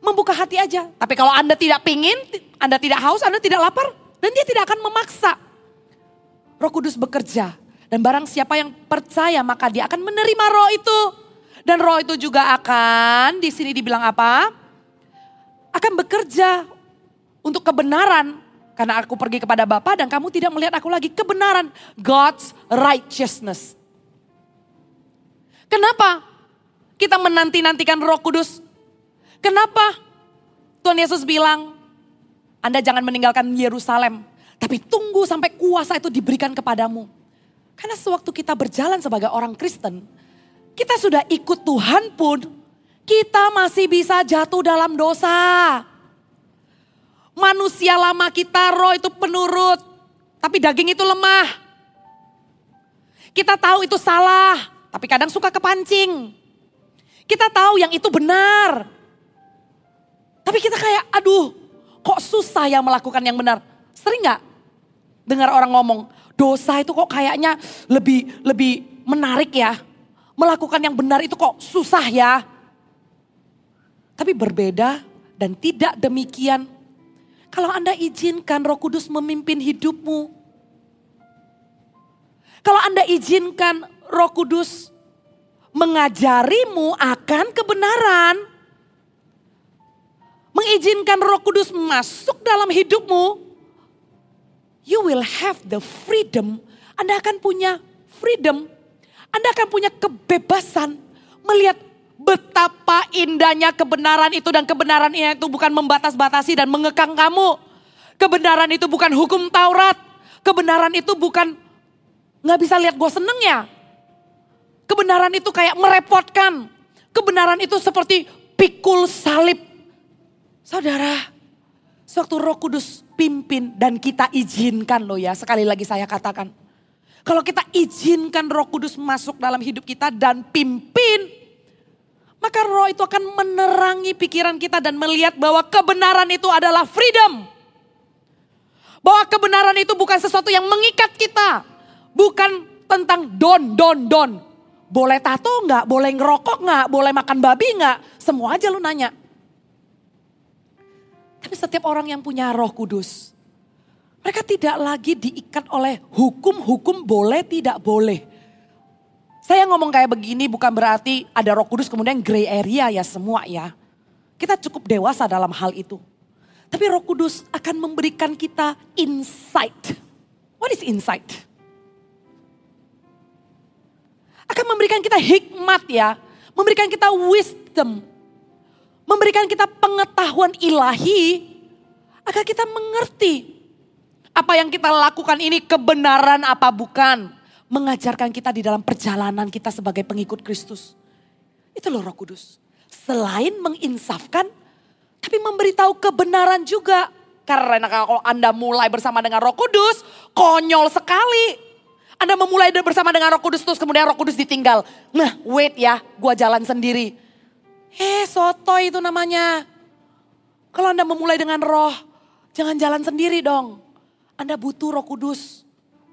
membuka hati aja. Tapi kalau Anda tidak pingin, Anda tidak haus, Anda tidak lapar, dan dia tidak akan memaksa. Roh Kudus bekerja. Dan barang siapa yang percaya maka dia akan menerima roh itu. Dan roh itu juga akan, di sini dibilang apa? Akan bekerja untuk kebenaran. Karena aku pergi kepada Bapa dan kamu tidak melihat aku lagi. Kebenaran, God's righteousness. Kenapa kita menanti-nantikan roh kudus? Kenapa Tuhan Yesus bilang, Anda jangan meninggalkan Yerusalem tapi tunggu sampai kuasa itu diberikan kepadamu. Karena sewaktu kita berjalan sebagai orang Kristen, kita sudah ikut Tuhan pun, kita masih bisa jatuh dalam dosa. Manusia lama kita roh itu penurut, tapi daging itu lemah. Kita tahu itu salah, tapi kadang suka kepancing. Kita tahu yang itu benar. Tapi kita kayak, aduh, kok susah ya melakukan yang benar. Sering gak dengar orang ngomong, dosa itu kok kayaknya lebih lebih menarik ya. Melakukan yang benar itu kok susah ya. Tapi berbeda dan tidak demikian. Kalau Anda izinkan Roh Kudus memimpin hidupmu. Kalau Anda izinkan Roh Kudus mengajarimu akan kebenaran. Mengizinkan Roh Kudus masuk dalam hidupmu, you will have the freedom. Anda akan punya freedom. Anda akan punya kebebasan melihat Betapa indahnya kebenaran itu dan kebenaran itu bukan membatas-batasi dan mengekang kamu. Kebenaran itu bukan hukum Taurat. Kebenaran itu bukan nggak bisa lihat gue seneng ya. Kebenaran itu kayak merepotkan. Kebenaran itu seperti pikul salib. Saudara, sewaktu roh kudus pimpin dan kita izinkan loh ya. Sekali lagi saya katakan. Kalau kita izinkan roh kudus masuk dalam hidup kita dan pimpin maka roh itu akan menerangi pikiran kita dan melihat bahwa kebenaran itu adalah freedom. Bahwa kebenaran itu bukan sesuatu yang mengikat kita. Bukan tentang don, don, don. Boleh tato nggak? Boleh ngerokok nggak? Boleh makan babi nggak? Semua aja lu nanya. Tapi setiap orang yang punya roh kudus. Mereka tidak lagi diikat oleh hukum-hukum boleh tidak boleh. Saya ngomong kayak begini bukan berarti ada roh kudus kemudian gray area ya semua ya. Kita cukup dewasa dalam hal itu. Tapi roh kudus akan memberikan kita insight. What is insight? Akan memberikan kita hikmat ya. Memberikan kita wisdom. Memberikan kita pengetahuan ilahi. Agar kita mengerti. Apa yang kita lakukan ini kebenaran apa bukan mengajarkan kita di dalam perjalanan kita sebagai pengikut Kristus. Itu loh roh kudus. Selain menginsafkan, tapi memberitahu kebenaran juga. Karena kalau Anda mulai bersama dengan roh kudus, konyol sekali. Anda memulai bersama dengan roh kudus terus kemudian roh kudus ditinggal. Nah wait ya, gua jalan sendiri. Eh soto itu namanya. Kalau Anda memulai dengan roh, jangan jalan sendiri dong. Anda butuh roh kudus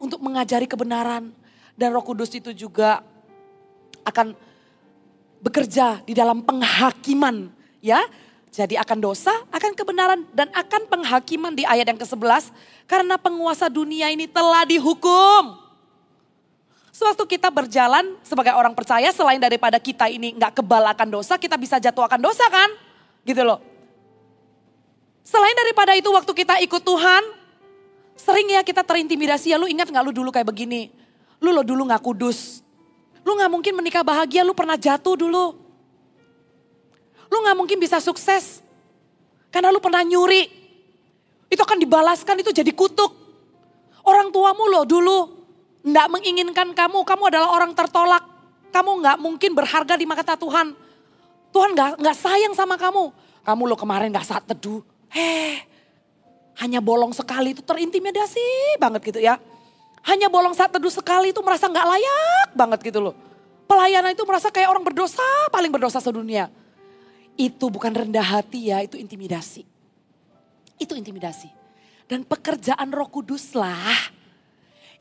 untuk mengajari kebenaran. Dan roh kudus itu juga akan bekerja di dalam penghakiman ya. Jadi akan dosa, akan kebenaran dan akan penghakiman di ayat yang ke-11 karena penguasa dunia ini telah dihukum. Sewaktu kita berjalan sebagai orang percaya selain daripada kita ini nggak kebal akan dosa, kita bisa jatuh akan dosa kan? Gitu loh. Selain daripada itu waktu kita ikut Tuhan, sering ya kita terintimidasi ya lu ingat nggak lu dulu kayak begini Lu lo dulu gak kudus. Lu gak mungkin menikah bahagia, lu pernah jatuh dulu. Lu gak mungkin bisa sukses. Karena lu pernah nyuri. Itu akan dibalaskan, itu jadi kutuk. Orang tuamu lo dulu gak menginginkan kamu, kamu adalah orang tertolak. Kamu gak mungkin berharga di mata Tuhan. Tuhan gak, gak sayang sama kamu. Kamu lo kemarin gak saat teduh. Heh, hanya bolong sekali itu terintimidasi banget gitu ya. Hanya bolong saat teduh sekali itu merasa nggak layak banget gitu loh. Pelayanan itu merasa kayak orang berdosa, paling berdosa sedunia. Itu bukan rendah hati ya, itu intimidasi. Itu intimidasi. Dan pekerjaan roh kuduslah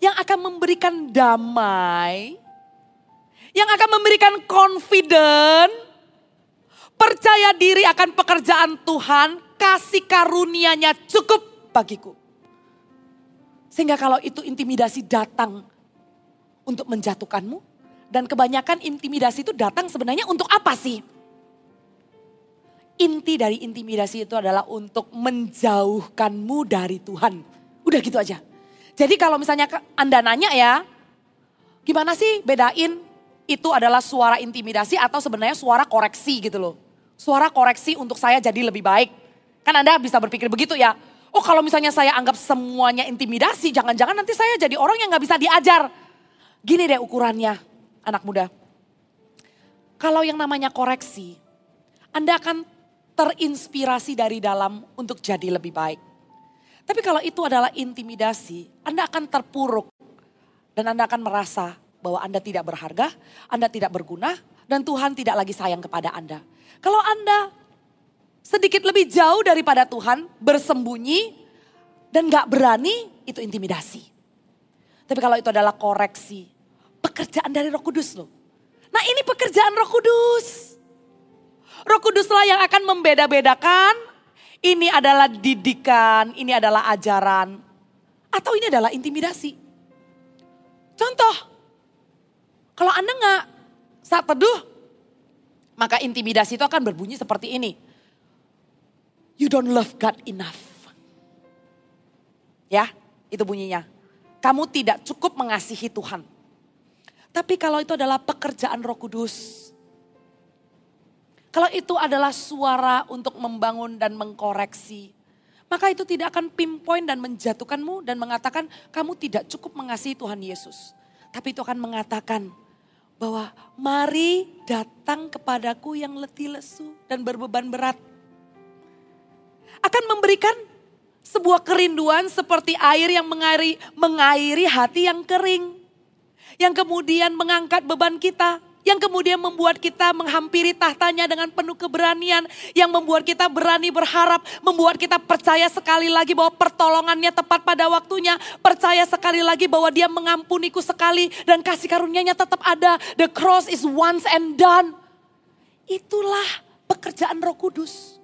yang akan memberikan damai, yang akan memberikan confident, percaya diri akan pekerjaan Tuhan, kasih karunia-Nya cukup bagiku. Sehingga kalau itu intimidasi datang untuk menjatuhkanmu. Dan kebanyakan intimidasi itu datang sebenarnya untuk apa sih? Inti dari intimidasi itu adalah untuk menjauhkanmu dari Tuhan. Udah gitu aja. Jadi kalau misalnya Anda nanya ya, gimana sih bedain itu adalah suara intimidasi atau sebenarnya suara koreksi gitu loh. Suara koreksi untuk saya jadi lebih baik. Kan Anda bisa berpikir begitu ya. Oh kalau misalnya saya anggap semuanya intimidasi, jangan-jangan nanti saya jadi orang yang gak bisa diajar. Gini deh ukurannya anak muda. Kalau yang namanya koreksi, Anda akan terinspirasi dari dalam untuk jadi lebih baik. Tapi kalau itu adalah intimidasi, Anda akan terpuruk. Dan Anda akan merasa bahwa Anda tidak berharga, Anda tidak berguna, dan Tuhan tidak lagi sayang kepada Anda. Kalau Anda sedikit lebih jauh daripada Tuhan, bersembunyi dan gak berani, itu intimidasi. Tapi kalau itu adalah koreksi, pekerjaan dari roh kudus loh. Nah ini pekerjaan roh kudus. Roh kuduslah yang akan membeda-bedakan, ini adalah didikan, ini adalah ajaran, atau ini adalah intimidasi. Contoh, kalau Anda nggak saat teduh, maka intimidasi itu akan berbunyi seperti ini you don't love God enough. Ya, itu bunyinya. Kamu tidak cukup mengasihi Tuhan. Tapi kalau itu adalah pekerjaan Roh Kudus, kalau itu adalah suara untuk membangun dan mengkoreksi, maka itu tidak akan pinpoint dan menjatuhkanmu dan mengatakan kamu tidak cukup mengasihi Tuhan Yesus. Tapi itu akan mengatakan bahwa mari datang kepadaku yang letih lesu dan berbeban berat. Akan memberikan sebuah kerinduan seperti air yang mengairi, mengairi hati yang kering. Yang kemudian mengangkat beban kita yang kemudian membuat kita menghampiri tahtanya dengan penuh keberanian, yang membuat kita berani berharap, membuat kita percaya sekali lagi bahwa pertolongannya tepat pada waktunya, percaya sekali lagi bahwa dia mengampuniku sekali dan kasih karunia-Nya tetap ada. The cross is once and done. Itulah pekerjaan Roh Kudus.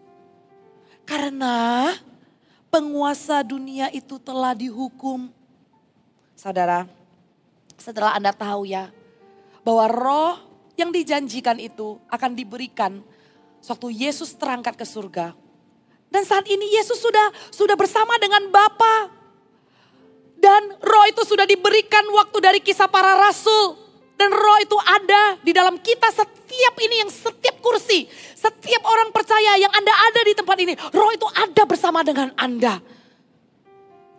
Karena penguasa dunia itu telah dihukum. Saudara, setelah Anda tahu ya, bahwa roh yang dijanjikan itu akan diberikan waktu Yesus terangkat ke surga. Dan saat ini Yesus sudah sudah bersama dengan Bapa. Dan roh itu sudah diberikan waktu dari kisah para rasul. Dan roh itu ada di dalam kita setiap ini yang setiap kursi. Setiap orang percaya yang Anda ada di tempat ini. Roh itu ada bersama dengan Anda.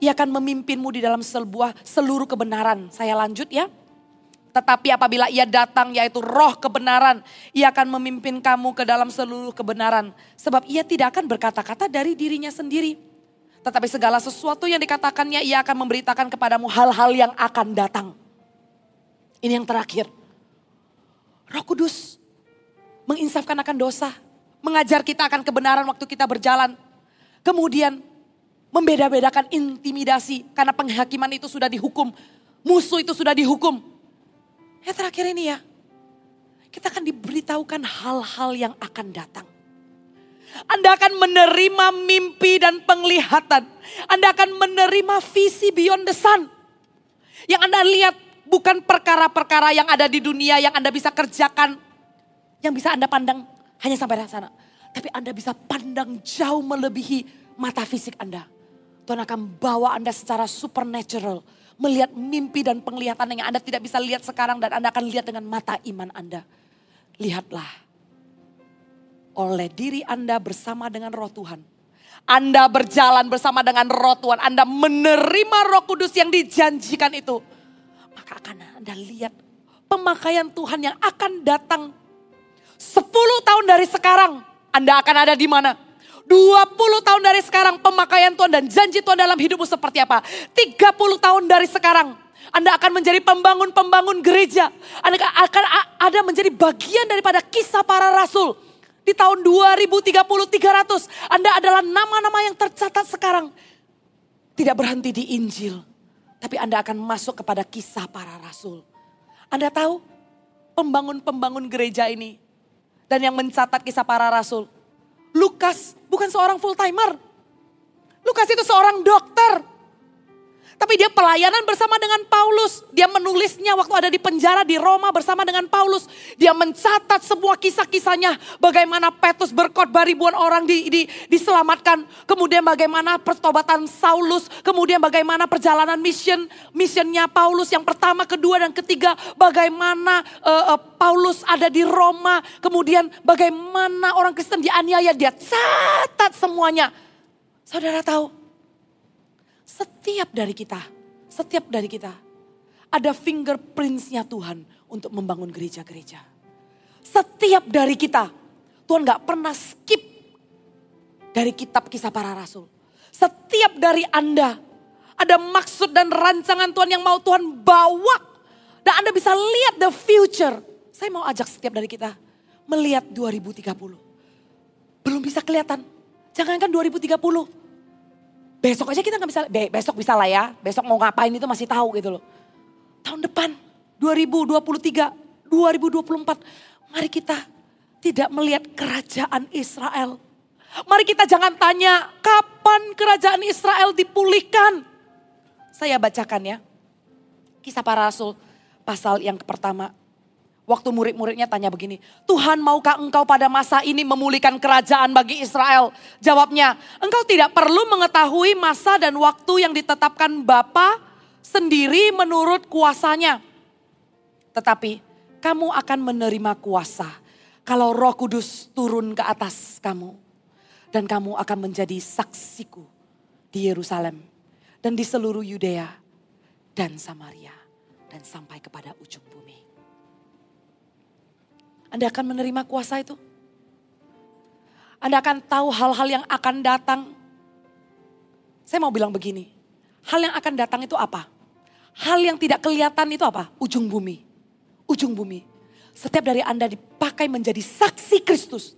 Ia akan memimpinmu di dalam sebuah seluruh kebenaran. Saya lanjut ya. Tetapi apabila ia datang yaitu roh kebenaran, ia akan memimpin kamu ke dalam seluruh kebenaran. Sebab ia tidak akan berkata-kata dari dirinya sendiri. Tetapi segala sesuatu yang dikatakannya ia akan memberitakan kepadamu hal-hal yang akan datang. Ini yang terakhir. Roh Kudus menginsafkan akan dosa. Mengajar kita akan kebenaran waktu kita berjalan. Kemudian membeda-bedakan intimidasi karena penghakiman itu sudah dihukum. Musuh itu sudah dihukum Ya terakhir ini ya, kita akan diberitahukan hal-hal yang akan datang. Anda akan menerima mimpi dan penglihatan. Anda akan menerima visi beyond the sun. Yang Anda lihat bukan perkara-perkara yang ada di dunia yang Anda bisa kerjakan. Yang bisa Anda pandang hanya sampai sana. Tapi Anda bisa pandang jauh melebihi mata fisik Anda. Tuhan akan bawa Anda secara supernatural melihat mimpi dan penglihatan yang Anda tidak bisa lihat sekarang dan Anda akan lihat dengan mata iman Anda. Lihatlah oleh diri Anda bersama dengan roh Tuhan. Anda berjalan bersama dengan roh Tuhan. Anda menerima roh kudus yang dijanjikan itu. Maka akan Anda lihat pemakaian Tuhan yang akan datang 10 tahun dari sekarang. Anda akan ada di mana? 20 tahun dari sekarang pemakaian Tuhan dan janji Tuhan dalam hidupmu seperti apa? 30 tahun dari sekarang anda akan menjadi pembangun-pembangun gereja. Anda akan ada menjadi bagian daripada kisah para rasul. Di tahun 2030, 300. Anda adalah nama-nama yang tercatat sekarang. Tidak berhenti di Injil. Tapi Anda akan masuk kepada kisah para rasul. Anda tahu pembangun-pembangun gereja ini. Dan yang mencatat kisah para rasul. Lukas bukan seorang full timer. Lukas itu seorang dokter. Tapi dia pelayanan bersama dengan Paulus. Dia menulisnya waktu ada di penjara di Roma bersama dengan Paulus. Dia mencatat semua kisah-kisahnya. Bagaimana Petrus berkhotbah ribuan orang di, di, diselamatkan. Kemudian bagaimana pertobatan Saulus. Kemudian bagaimana perjalanan mission missionnya Paulus yang pertama, kedua dan ketiga. Bagaimana uh, uh, Paulus ada di Roma. Kemudian bagaimana orang Kristen dianiaya. Dia catat semuanya. Saudara tahu setiap dari kita, setiap dari kita ada fingerprintsnya Tuhan untuk membangun gereja-gereja. Setiap dari kita, Tuhan gak pernah skip dari kitab kisah para rasul. Setiap dari Anda ada maksud dan rancangan Tuhan yang mau Tuhan bawa. Dan Anda bisa lihat the future. Saya mau ajak setiap dari kita melihat 2030. Belum bisa kelihatan. Jangankan 2030, Besok aja kita nggak bisa, be, besok bisa lah ya. Besok mau ngapain itu masih tahu gitu loh. Tahun depan 2023, 2024. Mari kita tidak melihat kerajaan Israel. Mari kita jangan tanya kapan kerajaan Israel dipulihkan. Saya bacakan ya. Kisah para rasul pasal yang pertama Waktu murid-muridnya tanya begini, Tuhan maukah engkau pada masa ini memulihkan kerajaan bagi Israel? Jawabnya, engkau tidak perlu mengetahui masa dan waktu yang ditetapkan Bapa sendiri menurut kuasanya. Tetapi kamu akan menerima kuasa kalau roh kudus turun ke atas kamu. Dan kamu akan menjadi saksiku di Yerusalem dan di seluruh Yudea dan Samaria dan sampai kepada ujung bumi. Anda akan menerima kuasa itu. Anda akan tahu hal-hal yang akan datang. Saya mau bilang begini, hal yang akan datang itu apa? Hal yang tidak kelihatan itu apa? Ujung bumi. Ujung bumi. Setiap dari Anda dipakai menjadi saksi Kristus.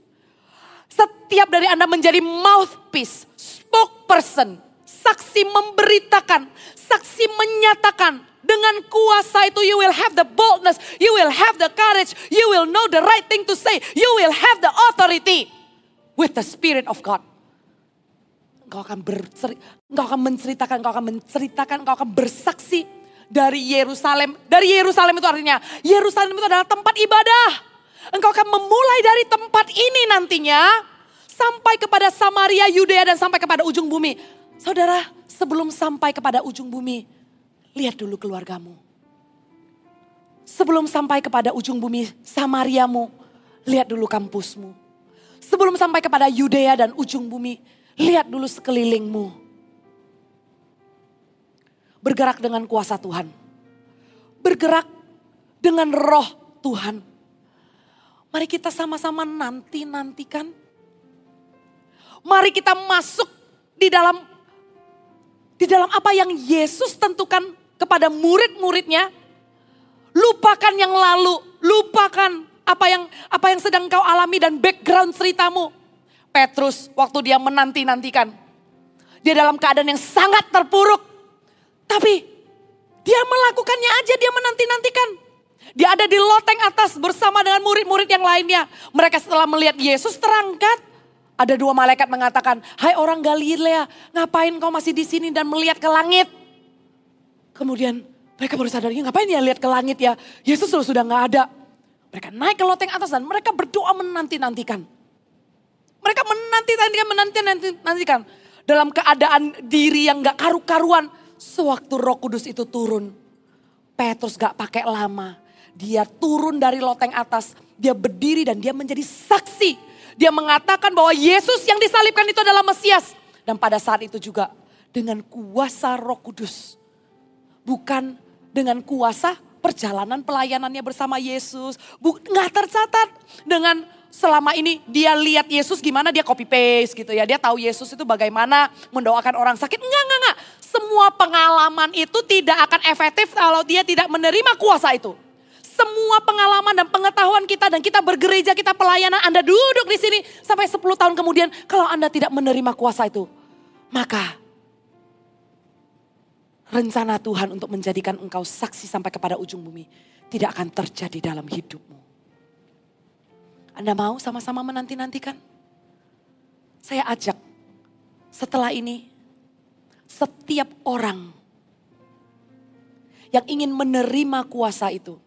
Setiap dari Anda menjadi mouthpiece, spokesperson, saksi memberitakan, saksi menyatakan. Dengan kuasa itu you will have the boldness, you will have the courage, you will know the right thing to say, you will have the authority with the spirit of God. Engkau akan berseri, engkau akan menceritakan, engkau akan menceritakan, engkau akan bersaksi dari Yerusalem. Dari Yerusalem itu artinya, Yerusalem itu adalah tempat ibadah. Engkau akan memulai dari tempat ini nantinya sampai kepada Samaria, Yudea dan sampai kepada ujung bumi. Saudara, sebelum sampai kepada ujung bumi, lihat dulu keluargamu. Sebelum sampai kepada ujung bumi Samariamu, lihat dulu kampusmu. Sebelum sampai kepada Yudea dan ujung bumi, lihat dulu sekelilingmu bergerak dengan kuasa Tuhan. Bergerak dengan roh Tuhan. Mari kita sama-sama nanti-nantikan. Mari kita masuk di dalam di dalam apa yang Yesus tentukan kepada murid-muridnya. Lupakan yang lalu, lupakan apa yang apa yang sedang kau alami dan background ceritamu. Petrus waktu dia menanti-nantikan. Dia dalam keadaan yang sangat terpuruk. Tapi dia melakukannya aja, dia menanti-nantikan. Dia ada di loteng atas bersama dengan murid-murid yang lainnya. Mereka setelah melihat Yesus terangkat, ada dua malaikat mengatakan, "Hai orang Galilea, ngapain kau masih di sini dan melihat ke langit?" Kemudian mereka baru sadar, ya, ngapain ya lihat ke langit ya? Yesus sudah sudah nggak ada. Mereka naik ke loteng atas dan mereka berdoa menanti-nantikan. Mereka menanti-nantikan, menanti-nantikan. Dalam keadaan diri yang gak karu-karuan. Sewaktu roh kudus itu turun, Petrus gak pakai lama. Dia turun dari loteng atas, dia berdiri dan dia menjadi saksi. Dia mengatakan bahwa Yesus yang disalibkan itu adalah Mesias. Dan pada saat itu juga dengan kuasa roh kudus. Bukan dengan kuasa perjalanan pelayanannya bersama Yesus. Nggak tercatat dengan selama ini dia lihat Yesus gimana dia copy paste gitu ya. Dia tahu Yesus itu bagaimana mendoakan orang sakit. Enggak, enggak, enggak. Semua pengalaman itu tidak akan efektif kalau dia tidak menerima kuasa itu. Semua pengalaman dan pengetahuan kita dan kita bergereja, kita pelayanan, Anda duduk di sini sampai 10 tahun kemudian kalau Anda tidak menerima kuasa itu. Maka rencana Tuhan untuk menjadikan engkau saksi sampai kepada ujung bumi tidak akan terjadi dalam hidupmu. Anda mau sama-sama menanti-nantikan? Saya ajak setelah ini setiap orang yang ingin menerima kuasa itu.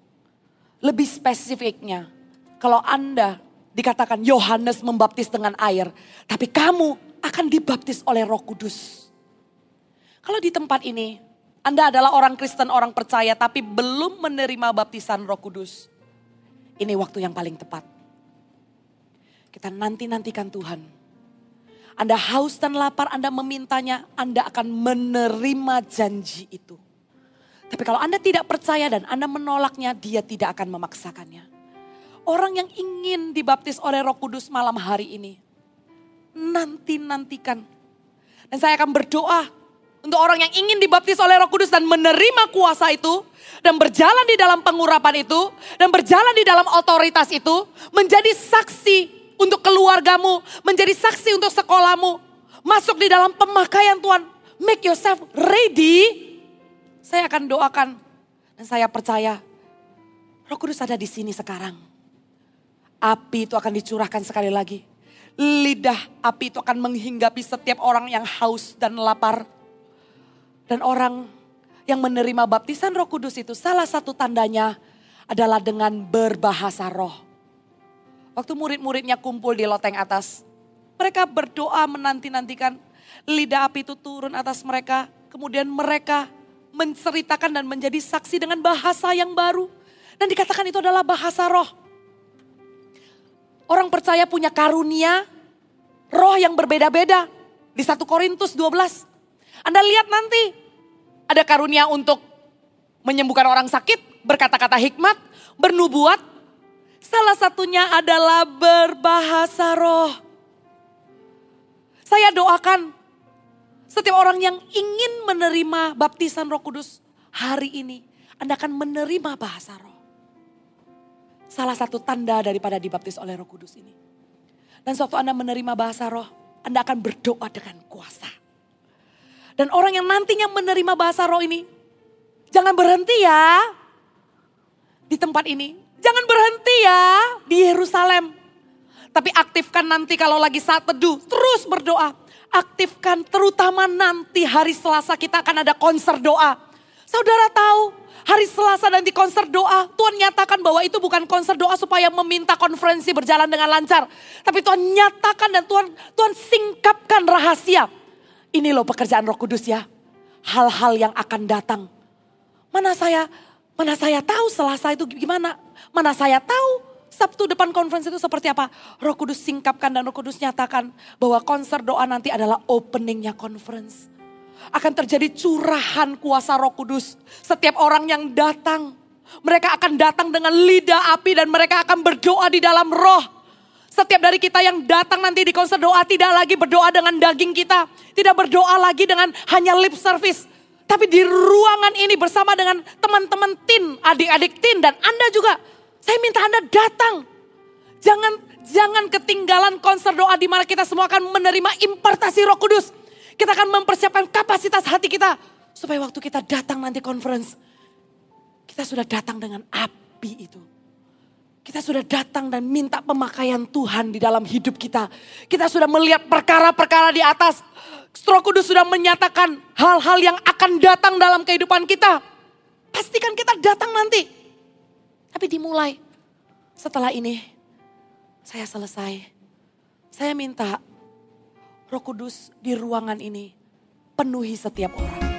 Lebih spesifiknya, kalau Anda dikatakan Yohanes membaptis dengan air, tapi kamu akan dibaptis oleh Roh Kudus. Kalau di tempat ini, Anda adalah orang Kristen, orang percaya, tapi belum menerima baptisan Roh Kudus. Ini waktu yang paling tepat kita nanti-nantikan Tuhan. Anda haus dan lapar, Anda memintanya, Anda akan menerima janji itu. Tapi kalau Anda tidak percaya dan Anda menolaknya, dia tidak akan memaksakannya. Orang yang ingin dibaptis oleh roh kudus malam hari ini, nanti-nantikan. Dan saya akan berdoa untuk orang yang ingin dibaptis oleh roh kudus dan menerima kuasa itu. Dan berjalan di dalam pengurapan itu. Dan berjalan di dalam otoritas itu. Menjadi saksi untuk keluargamu, menjadi saksi untuk sekolahmu, masuk di dalam pemakaian Tuhan. Make yourself ready. Saya akan doakan dan saya percaya Roh Kudus ada di sini sekarang. Api itu akan dicurahkan sekali lagi. Lidah api itu akan menghinggapi setiap orang yang haus dan lapar. Dan orang yang menerima baptisan roh kudus itu salah satu tandanya adalah dengan berbahasa roh. Waktu murid-muridnya kumpul di loteng atas. Mereka berdoa menanti-nantikan lidah api itu turun atas mereka. Kemudian mereka menceritakan dan menjadi saksi dengan bahasa yang baru. Dan dikatakan itu adalah bahasa roh. Orang percaya punya karunia, roh yang berbeda-beda. Di 1 Korintus 12. Anda lihat nanti, ada karunia untuk menyembuhkan orang sakit, berkata-kata hikmat, bernubuat. Salah satunya adalah berbahasa roh. Saya doakan setiap orang yang ingin menerima baptisan roh kudus hari ini, Anda akan menerima bahasa roh. Salah satu tanda daripada dibaptis oleh roh kudus ini. Dan suatu Anda menerima bahasa roh, Anda akan berdoa dengan kuasa. Dan orang yang nantinya menerima bahasa roh ini, jangan berhenti ya di tempat ini. Jangan berhenti ya di Yerusalem. Tapi aktifkan nanti kalau lagi saat teduh, terus berdoa. Aktifkan terutama nanti hari Selasa kita akan ada konser doa. Saudara tahu hari Selasa nanti konser doa, Tuhan nyatakan bahwa itu bukan konser doa supaya meminta konferensi berjalan dengan lancar. Tapi Tuhan nyatakan dan Tuhan Tuhan singkapkan rahasia. Ini loh pekerjaan Roh Kudus ya. Hal-hal yang akan datang. Mana saya mana saya tahu Selasa itu gimana? Mana saya tahu Sabtu depan konferensi itu seperti apa? Roh Kudus singkapkan dan Roh Kudus nyatakan bahwa konser doa nanti adalah openingnya conference akan terjadi curahan kuasa roh kudus. Setiap orang yang datang, mereka akan datang dengan lidah api dan mereka akan berdoa di dalam roh. Setiap dari kita yang datang nanti di konser doa tidak lagi berdoa dengan daging kita. Tidak berdoa lagi dengan hanya lip service. Tapi di ruangan ini bersama dengan teman-teman tin, adik-adik tin dan Anda juga. Saya minta Anda datang. Jangan jangan ketinggalan konser doa di mana kita semua akan menerima impartasi Roh Kudus. Kita akan mempersiapkan kapasitas hati kita. Supaya waktu kita datang nanti conference. Kita sudah datang dengan api itu. Kita sudah datang dan minta pemakaian Tuhan di dalam hidup kita. Kita sudah melihat perkara-perkara di atas. Roh Kudus sudah menyatakan hal-hal yang akan datang dalam kehidupan kita. Pastikan kita datang nanti. Tapi dimulai. Setelah ini saya selesai. Saya minta Roh Kudus di ruangan ini penuhi setiap orang.